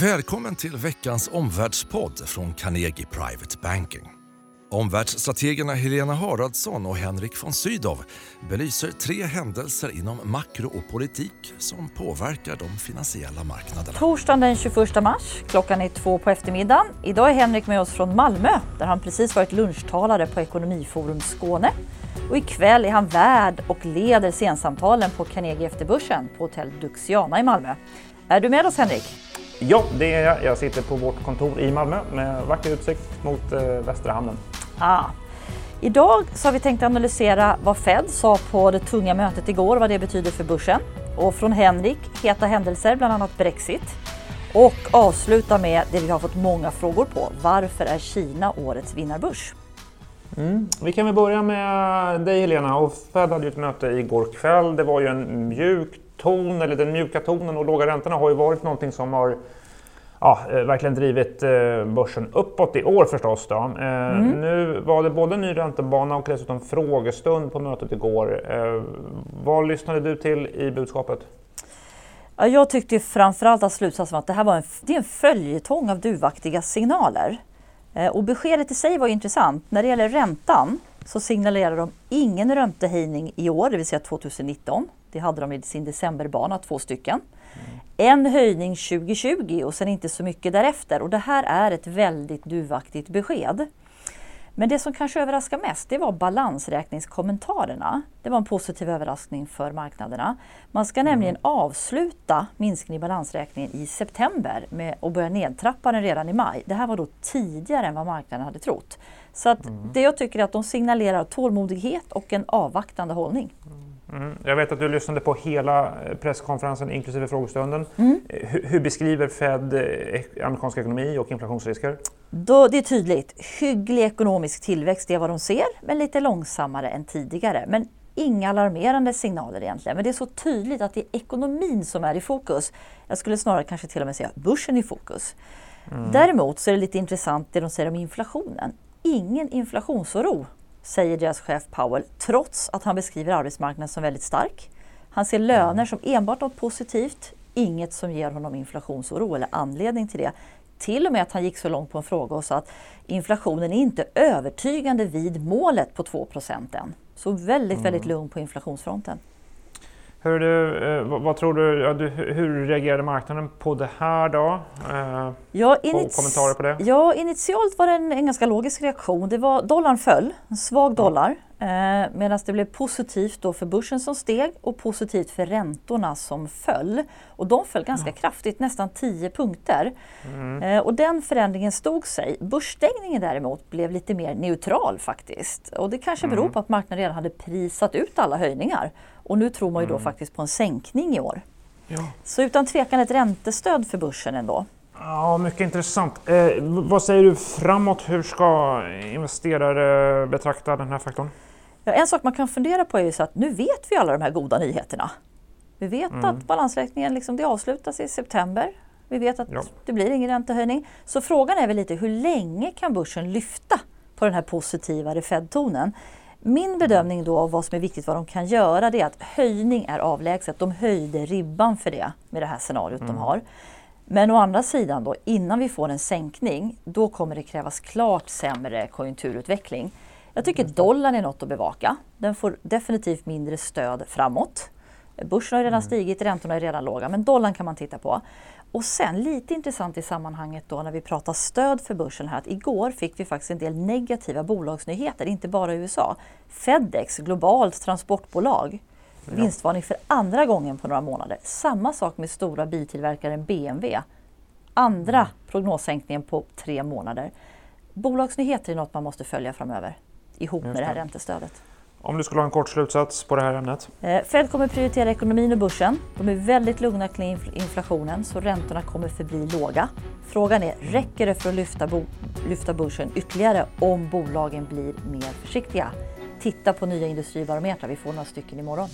Välkommen till veckans omvärldspodd från Carnegie Private Banking. Omvärldsstrategerna Helena Haraldsson och Henrik von Sydow belyser tre händelser inom makro och politik som påverkar de finansiella marknaderna. Torsdagen den 21 mars, klockan är två på eftermiddagen. Idag är Henrik med oss från Malmö där han precis varit lunchtalare på Ekonomiforum Skåne. Och ikväll är han värd och leder sensamtalen på Carnegie efter börsen på Hotell Duxiana i Malmö. Är du med oss Henrik? Ja, det är jag. Jag sitter på vårt kontor i Malmö med vacker utsikt mot eh, Västra hamnen. Ah. Idag så har vi tänkt analysera vad Fed sa på det tunga mötet igår, vad det betyder för börsen. Och från Henrik, heta händelser, bland annat Brexit. Och avsluta med det vi har fått många frågor på. Varför är Kina årets vinnarbörs? Mm. Vi kan väl börja med dig Helena. Och Fed hade ju ett möte igår kväll. Det var ju en mjuk ton, eller den mjuka tonen och låga räntorna har ju varit någonting som har ja, eh, verkligen drivit eh, börsen uppåt i år förstås. Då. Eh, mm. Nu var det både ny räntebana och dessutom frågestund på mötet igår. Vad lyssnade du till i budskapet? Jag tyckte framförallt att slutsatsen var att det här var en, det är en följetong av duvaktiga signaler. Och beskedet i sig var intressant. När det gäller räntan så signalerar de ingen räntehöjning i år, det vill säga 2019. Det hade de i sin decemberbana, två stycken. Mm. En höjning 2020 och sen inte så mycket därefter. Och det här är ett väldigt duvaktigt besked. Men det som kanske överraskar mest det var balansräkningskommentarerna. Det var en positiv överraskning för marknaderna. Man ska mm. nämligen avsluta minskningen i balansräkningen i september med att börja nedtrappa den redan i maj. Det här var då tidigare än vad marknaden hade trott. Så att mm. det jag tycker är att de signalerar tålmodighet och en avvaktande hållning. Mm. Mm. Jag vet att du lyssnade på hela eh, presskonferensen inklusive frågestunden. Mm. Eh, hur, hur, beskriver Fed eh, amerikansk ekonomi och inflationsrisker? Då, det är tydligt. Hygglig ekonomisk tillväxt är vad de ser, men lite långsammare än tidigare. Men inga alarmerande signaler egentligen. Men det är så tydligt att det är ekonomin som är i fokus. Jag skulle snarare kanske till och med säga börsen i fokus. Mm. Däremot så är det lite intressant det de säger om inflationen. Ingen inflationsoro säger deras chef Powell, trots att han beskriver arbetsmarknaden som väldigt stark. Han ser löner som enbart något positivt, inget som ger honom inflationsoro eller anledning till det. Till och med att han gick så långt på en fråga och sa att inflationen är inte övertygande vid målet på 2 än. Så väldigt, väldigt mm. lugn på inflationsfronten. Hur, du, eh, vad, tror du, hur reagerade marknaden på det här då? Eh, ja, kommentarer på det? Ja, initialt var det en, en, ganska logisk reaktion. Det var, dollarn föll, en svag dollar. Eh, Medan det blev positivt då för börsen som steg och positivt för räntorna som föll. Och de föll ganska ja. kraftigt, nästan 10 punkter. Mm. Eh, och den förändringen stod sig. Börsstängningen däremot blev lite mer neutral faktiskt. Och det kanske beror mm. på att marknaden redan hade prisat ut alla höjningar. Och nu tror man ju då mm. faktiskt på en sänkning i år. Ja. Så utan tvekan ett räntestöd för börsen ändå. Ja, mycket intressant. Eh, vad säger du framåt? Hur ska investerare betrakta den här faktorn? Ja, en sak man kan fundera på är ju så att nu vet vi alla de här goda nyheterna. Vi vet mm. att balansräkningen liksom, det avslutas i september. Vi vet att ja. det blir ingen räntehöjning. Så frågan är väl lite hur länge kan börsen lyfta på den här positivare Fed-tonen? Min bedömning då av vad som är viktigt, vad de kan göra, det är att höjning är avlägset. De höjde ribban för det med det här scenariot mm. de har. Men å andra sidan då, innan vi får en sänkning, då kommer det krävas klart sämre konjunkturutveckling. Jag tycker dollarn är något att bevaka. Den får definitivt mindre stöd framåt. Börsen har redan mm. stigit, räntorna är redan låga, men dollarn kan man titta på. Och sen lite intressant i sammanhanget då när vi pratar stöd för börsen här att igår fick vi faktiskt en del negativa bolagsnyheter, inte bara i USA. Fedex, globalt transportbolag. Vinstvarning för andra gången på några månader. Samma sak med stora biltillverkaren BMW. Andra mm. prognossänkningen på tre månader. Bolagsnyheter är något man måste följa framöver ihop med det här räntestödet. Om du skulle ha en kort slutsats på det här ämnet? Eh, Fed kommer prioritera ekonomin och börsen. De är väldigt lugna kring inflationen så räntorna kommer förbli låga. Frågan är, räcker det för att lyfta, lyfta börsen ytterligare om bolagen blir mer försiktiga? Titta på nya industribarometrar, vi får några stycken imorgon.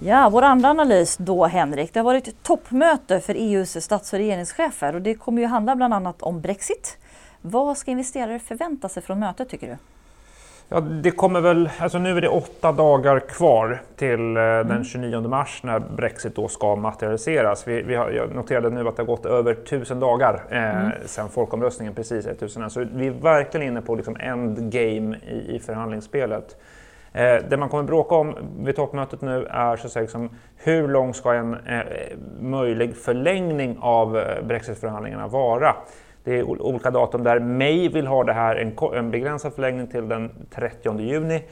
Ja, vår andra analys då Henrik, det har varit ett toppmöte för EUs stats och regeringschefer och det kommer ju handla bland annat om Brexit vad ska investerare förvänta sig från mötet tycker du? Ja, det kommer väl, alltså nu är det åtta dagar kvar till eh, den 29 mm. mars när Brexit då ska materialiseras. Vi, vi har, jag noterade nu att det har gått över tusen dagar eh, mm. sedan folkomröstningen, precis 1000 Så vi är verkligen inne på liksom endgame i, i förhandlingsspelet. Eh, det man kommer bråka om vid toppmötet nu är så att säga, liksom, hur lång ska en eh, möjlig förlängning av eh, Brexitförhandlingarna vara? Det är olika datum där May vill ha det här en, en begränsad förlängning till den 30 juni.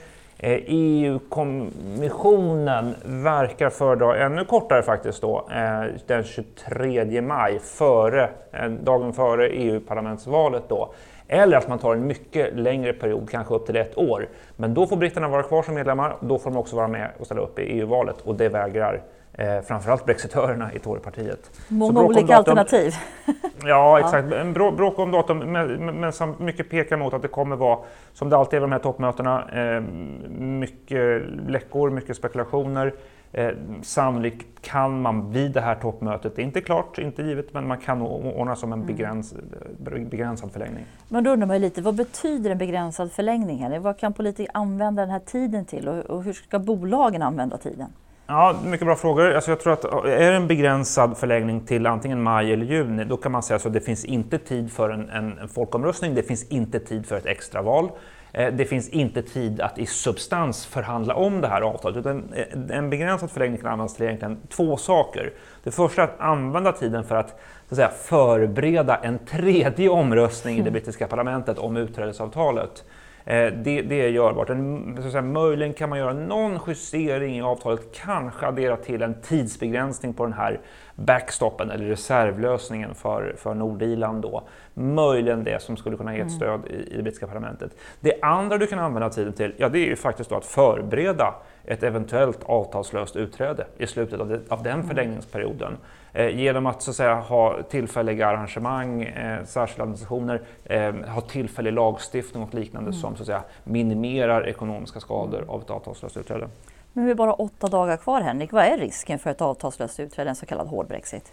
Eh, e EU-kommissionen verkar föredra ännu kortare faktiskt då, eh, den 23 maj, före, eh, dagen före EU-parlamentsvalet då. Eller att man tar en mycket längre period, kanske upp till ett år. Men då får britterna vara kvar som medlemmar, då får de också vara med och ställa upp i EU-valet och det vägrar eh, framförallt brexitörerna i Torypartiet. Många olika datum, alternativ. ja, exakt. Ja. En bråk om datum, men, men som mycket pekar mot att det kommer vara, som det alltid är vid de här toppmötena, eh, mycket läckor, mycket spekulationer. Eh, sannolikt kan man vid det här toppmötet, det är inte klart, inte givet, men man kan ordna som en mm. begräns, begränsad förlängning. Men då undrar man lite, vad betyder en begränsad förlängning? Vad kan politiker använda den här tiden till och, och hur ska bolagen använda tiden? Ja, mycket bra frågor. Alltså jag tror att är det en begränsad förlängning till antingen maj eller juni, då kan man säga att det finns inte tid för en, en, folkomröstning, det finns inte tid för ett extraval. Eh, det finns inte tid att i substans förhandla om det här avtalet. Utan eh, en begränsad förlängning kan användas till egentligen två saker. Det första är att använda tiden för att, så att säga, förbereda en tredje omröstning i det mm. brittiska parlamentet om utträdesavtalet. Eh, det, det är görbart. En, så att säga, möjligen kan man göra någon justering i avtalet, kanske addera till en tidsbegränsning på den här backstoppen eller reservlösningen för, för Nordirland då. Möjligen det som skulle kunna ge ett mm. stöd i, i det brittiska parlamentet. Det andra du kan använda tiden till, ja det är ju faktiskt att förbereda ett eventuellt avtalslöst utträde i slutet av, det, av den mm. förlängningsperioden. Eh, genom att, så att säga, ha tillfälliga arrangemang, eh, särskilda administrationer, eh, ha tillfällig lagstiftning och liknande mm. som så att säga, minimerar ekonomiska skador av ett avtalslöst utträde. Nu är det bara åtta dagar kvar Henrik. Vad är risken för ett avtalslöst utträde, en så kallad hård Brexit?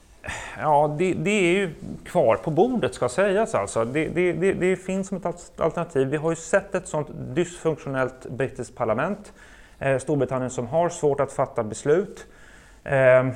Ja, det, det, är ju kvar på bordet ska sägas alltså. Det, det, det, finns som ett alternativ. Vi har ju sett ett sådant dysfunktionellt brittiskt parlament, eh, Storbritannien som har svårt att fatta beslut. Eh,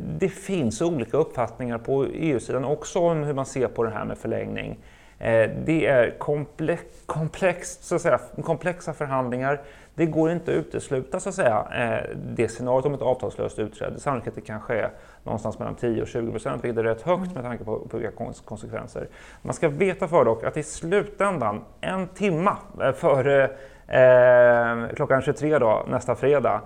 det finns olika uppfattningar på EU-sidan också om hur man ser på det här med förlängning. Eh, det är komplex, komplext, så att säga, komplexa förhandlingar. Det går inte att utesluta så att säga, eh, det scenariot om ett avtalslöst utträde. Sannolikheten kanske är någonstans mellan 10 och 20 procent, vilket är rätt högt med tanke på, på vilka konsekvenser. Man ska veta för dock att i slutändan, en timma eh, före eh, klockan 23 då, nästa fredag,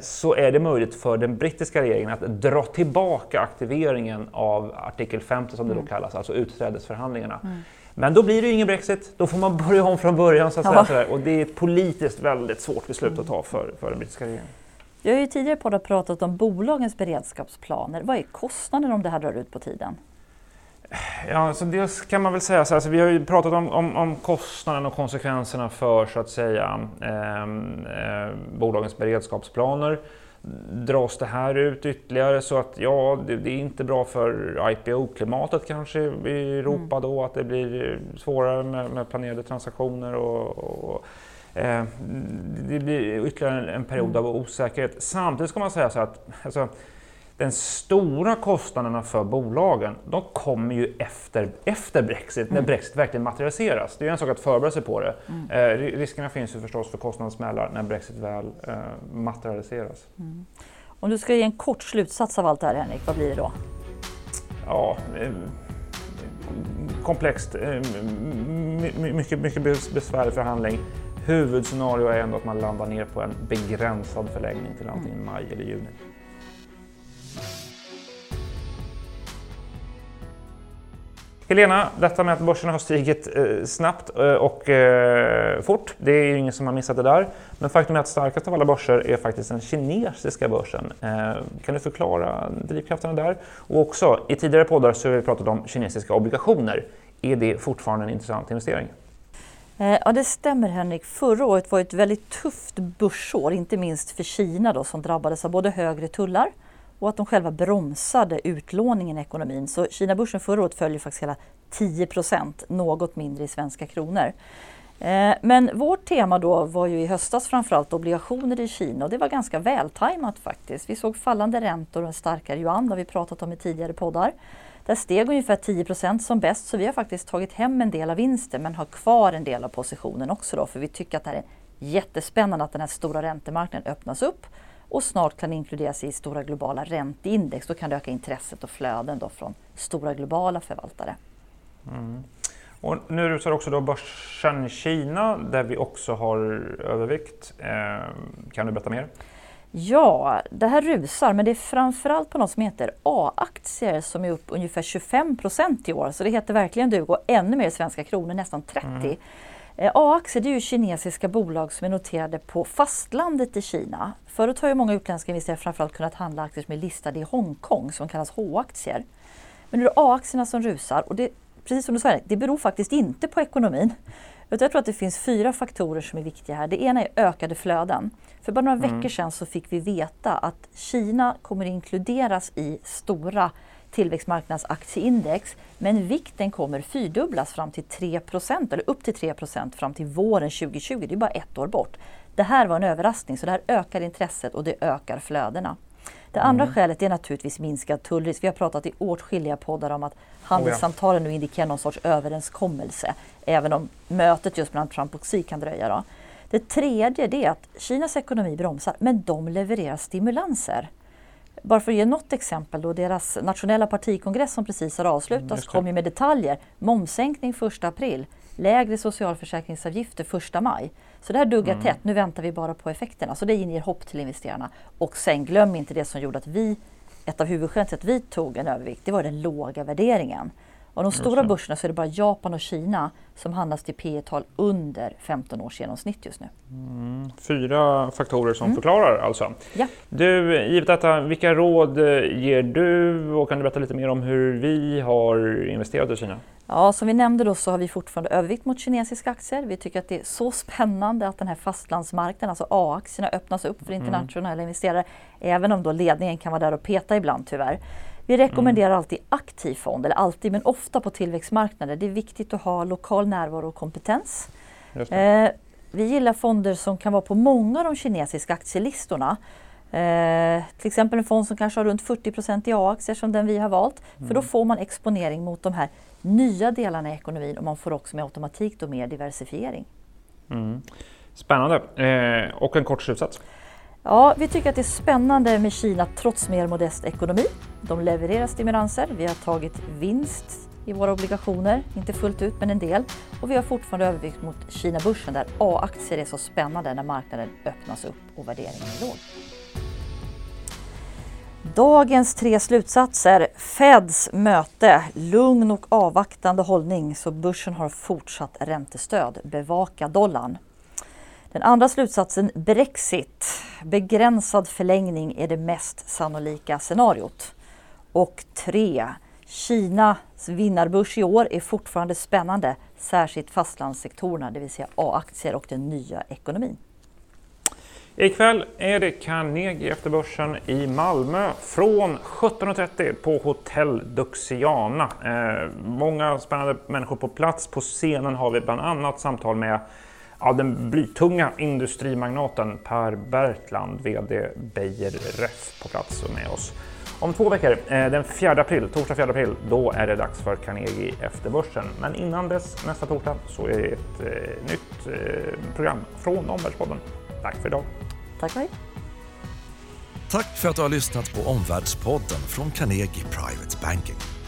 så är det möjligt för den brittiska regeringen att dra tillbaka aktiveringen av artikel 50 som det mm. då kallas, alltså utträdesförhandlingarna. Mm. Men då blir det ju ingen Brexit, då får man börja om från början. Så att säga, och det är ett politiskt väldigt svårt beslut att ta för, för den brittiska regeringen. Vi har ju tidigare på pratat om bolagens beredskapsplaner. Vad är kostnaden om det här drar ut på tiden? Ja, så dels kan man väl säga så här, alltså vi har ju pratat om, om, om kostnaden och konsekvenserna för så att säga eh, eh, bolagens beredskapsplaner. Dras det här ut ytterligare så att ja, det, det är inte bra för IPO-klimatet kanske i Europa mm. då, att det blir svårare med, med planerade transaktioner och, och eh, det blir ytterligare en period mm. av osäkerhet. Samtidigt ska man säga så att alltså, den stora kostnaderna för bolagen, de kommer ju efter, efter Brexit, mm. när Brexit verkligen materialiseras. Det är en sak att förbereda sig på det. Mm. Eh, riskerna finns ju förstås för kostnadssmällar när Brexit väl eh, materialiseras. Mm. Om du ska ge en kort slutsats av allt det här Henrik, vad blir det då? Ja, eh, komplext, eh, mycket, mycket besvärlig förhandling. Huvudscenario är ändå att man landar ner på en begränsad förlängning till antingen mm. maj eller juni. Helena, detta med att börserna har stigit eh, snabbt eh, och eh, fort, det är ju ingen som har missat det där. Men faktum är att starkast av alla börser är faktiskt den kinesiska börsen. Eh, kan du förklara drivkrafterna där? Och också, i tidigare poddar så har vi pratat om kinesiska obligationer. Är det fortfarande en intressant investering? Eh, ja, det stämmer Henrik. Förra året var ett väldigt tufft börsår, inte minst för Kina då, som drabbades av både högre tullar och att de själva bromsade utlåningen i ekonomin. Så Kina-börsen förra året föll faktiskt hela 10 procent, något mindre i svenska kronor. Eh, men vårt tema då var ju i höstas framförallt obligationer i Kina och det var ganska vältajmat faktiskt. Vi såg fallande räntor och en starkare yuan, det har vi pratat om i tidigare poddar. Där steg ungefär 10% som bäst så vi har faktiskt tagit hem en del av vinsten men har kvar en del av positionen också då för vi tycker att det är jättespännande att den här stora räntemarknaden öppnas upp och snart kan inkluderas i stora globala ränteindex. Då kan det öka intresset och flöden då från stora globala förvaltare. Mm. Och nu rusar också då börsen Kina där vi också har övervikt. Eh, kan du berätta mer? Ja, det här rusar, men det är framförallt på något som heter A-aktier som är upp ungefär 25 procent i år. Så det heter verkligen dug och ännu mer i svenska kronor, nästan 30. Mm. Eh, A-aktier är ju kinesiska bolag som är noterade på fastlandet i Kina. Förut har ju många utländska investerare framförallt kunnat handla aktier som är listade i Hongkong som kallas H-aktier. Men nu är det A-aktierna som rusar och det, precis som du sa, det beror faktiskt inte på ekonomin. Jag tror att det finns fyra faktorer som är viktiga här. Det ena är ökade flöden. För bara några mm. veckor sedan så fick vi veta att Kina kommer inkluderas i stora tillväxtmarknadsaktieindex men vikten kommer fyrdubblas fram till 3% eller upp till 3% fram till våren 2020. Det är bara ett år bort. Det här var en överraskning så det här ökar intresset och det ökar flödena. Det andra mm. skälet är naturligtvis minskad tullrisk. Vi har pratat i åtskilliga poddar om att handelssamtalen nu indikerar någon sorts överenskommelse. Även om mötet just mellan Trump och Xi kan dröja. Då. Det tredje är att Kinas ekonomi bromsar men de levererar stimulanser. Bara för att ge något exempel, då deras nationella partikongress som precis har avslutats kom ju med detaljer. Momssänkning 1 april, lägre socialförsäkringsavgifter 1 maj. Så det här duggar mm. tätt. Nu väntar vi bara på effekterna. Så det inger hopp till investerarna. Och sen glöm inte det som gjorde att vi, ett av huvudskälen till att vi tog en övervikt, det var den låga värderingen. Av de stora börserna så är det bara Japan och Kina som handlas till P tal under 15 års genomsnitt just nu. Mm, fyra faktorer som mm. förklarar alltså. Ja. Du, givet detta, vilka råd eh, ger du och kan du berätta lite mer om hur vi har investerat i Kina? Ja, som vi nämnde då så har vi fortfarande övervikt mot kinesiska aktier. Vi tycker att det är så spännande att den här fastlandsmarknaden, alltså A-aktierna, öppnas upp för mm. internationella mm. investerare. Även om då ledningen kan vara där och peta ibland tyvärr. Vi rekommenderar mm. alltid aktiv fond, eller alltid men ofta på tillväxtmarknader. Det är viktigt att ha lokal närvaro och kompetens. Eh, vi gillar fonder som kan vara på många av de kinesiska aktielistorna. Eh, till exempel en fond som kanske har runt 40% i A-aktier som den vi har valt. Mm. För då mm. får man exponering mot de här nya delarna i ekonomin och man får också med automatik då mer diversifiering. Mm. Spännande. Eh, och en kort slutsats? Ja, vi tycker att det är spännande med Kina trots mer modest ekonomi. De levererar stimulanser. Vi har tagit vinst i våra obligationer, inte fullt ut men en del. Och vi har fortfarande övervikt mot Kina-börsen där A-aktier är så spännande när marknaden öppnas upp och värderingen är låg. Dagens tre slutsatser. Feds möte, lugn och avvaktande hållning så börsen har fortsatt räntestöd. Bevaka dollarn. Den andra slutsatsen, Brexit. Begränsad förlängning är det mest sannolika scenariot. Och tre, Kinas vinnarbörs i år är fortfarande spännande, särskilt fastlandssektorerna, det vill säga A-aktier och den nya ekonomin. Ikväll är det Carnegie efter börsen i Malmö från 17.30 på Hotell Duxiana. Eh, många spännande människor på plats. På scenen har vi bland annat samtal med ja, den blytunga industrimagnaten Per Bertland, VD Beijer Ref på plats och med oss. Om två veckor, eh, den 4 april, torsdag 4 april, då är det dags för Carnegie efter börsen. Men innan dess, nästa torsdag, så är det ett eh, nytt eh, program från Omvärldspodden. Tack för idag. Tack och Tack för att du har lyssnat på Omvärldspodden från Carnegie Private Banking.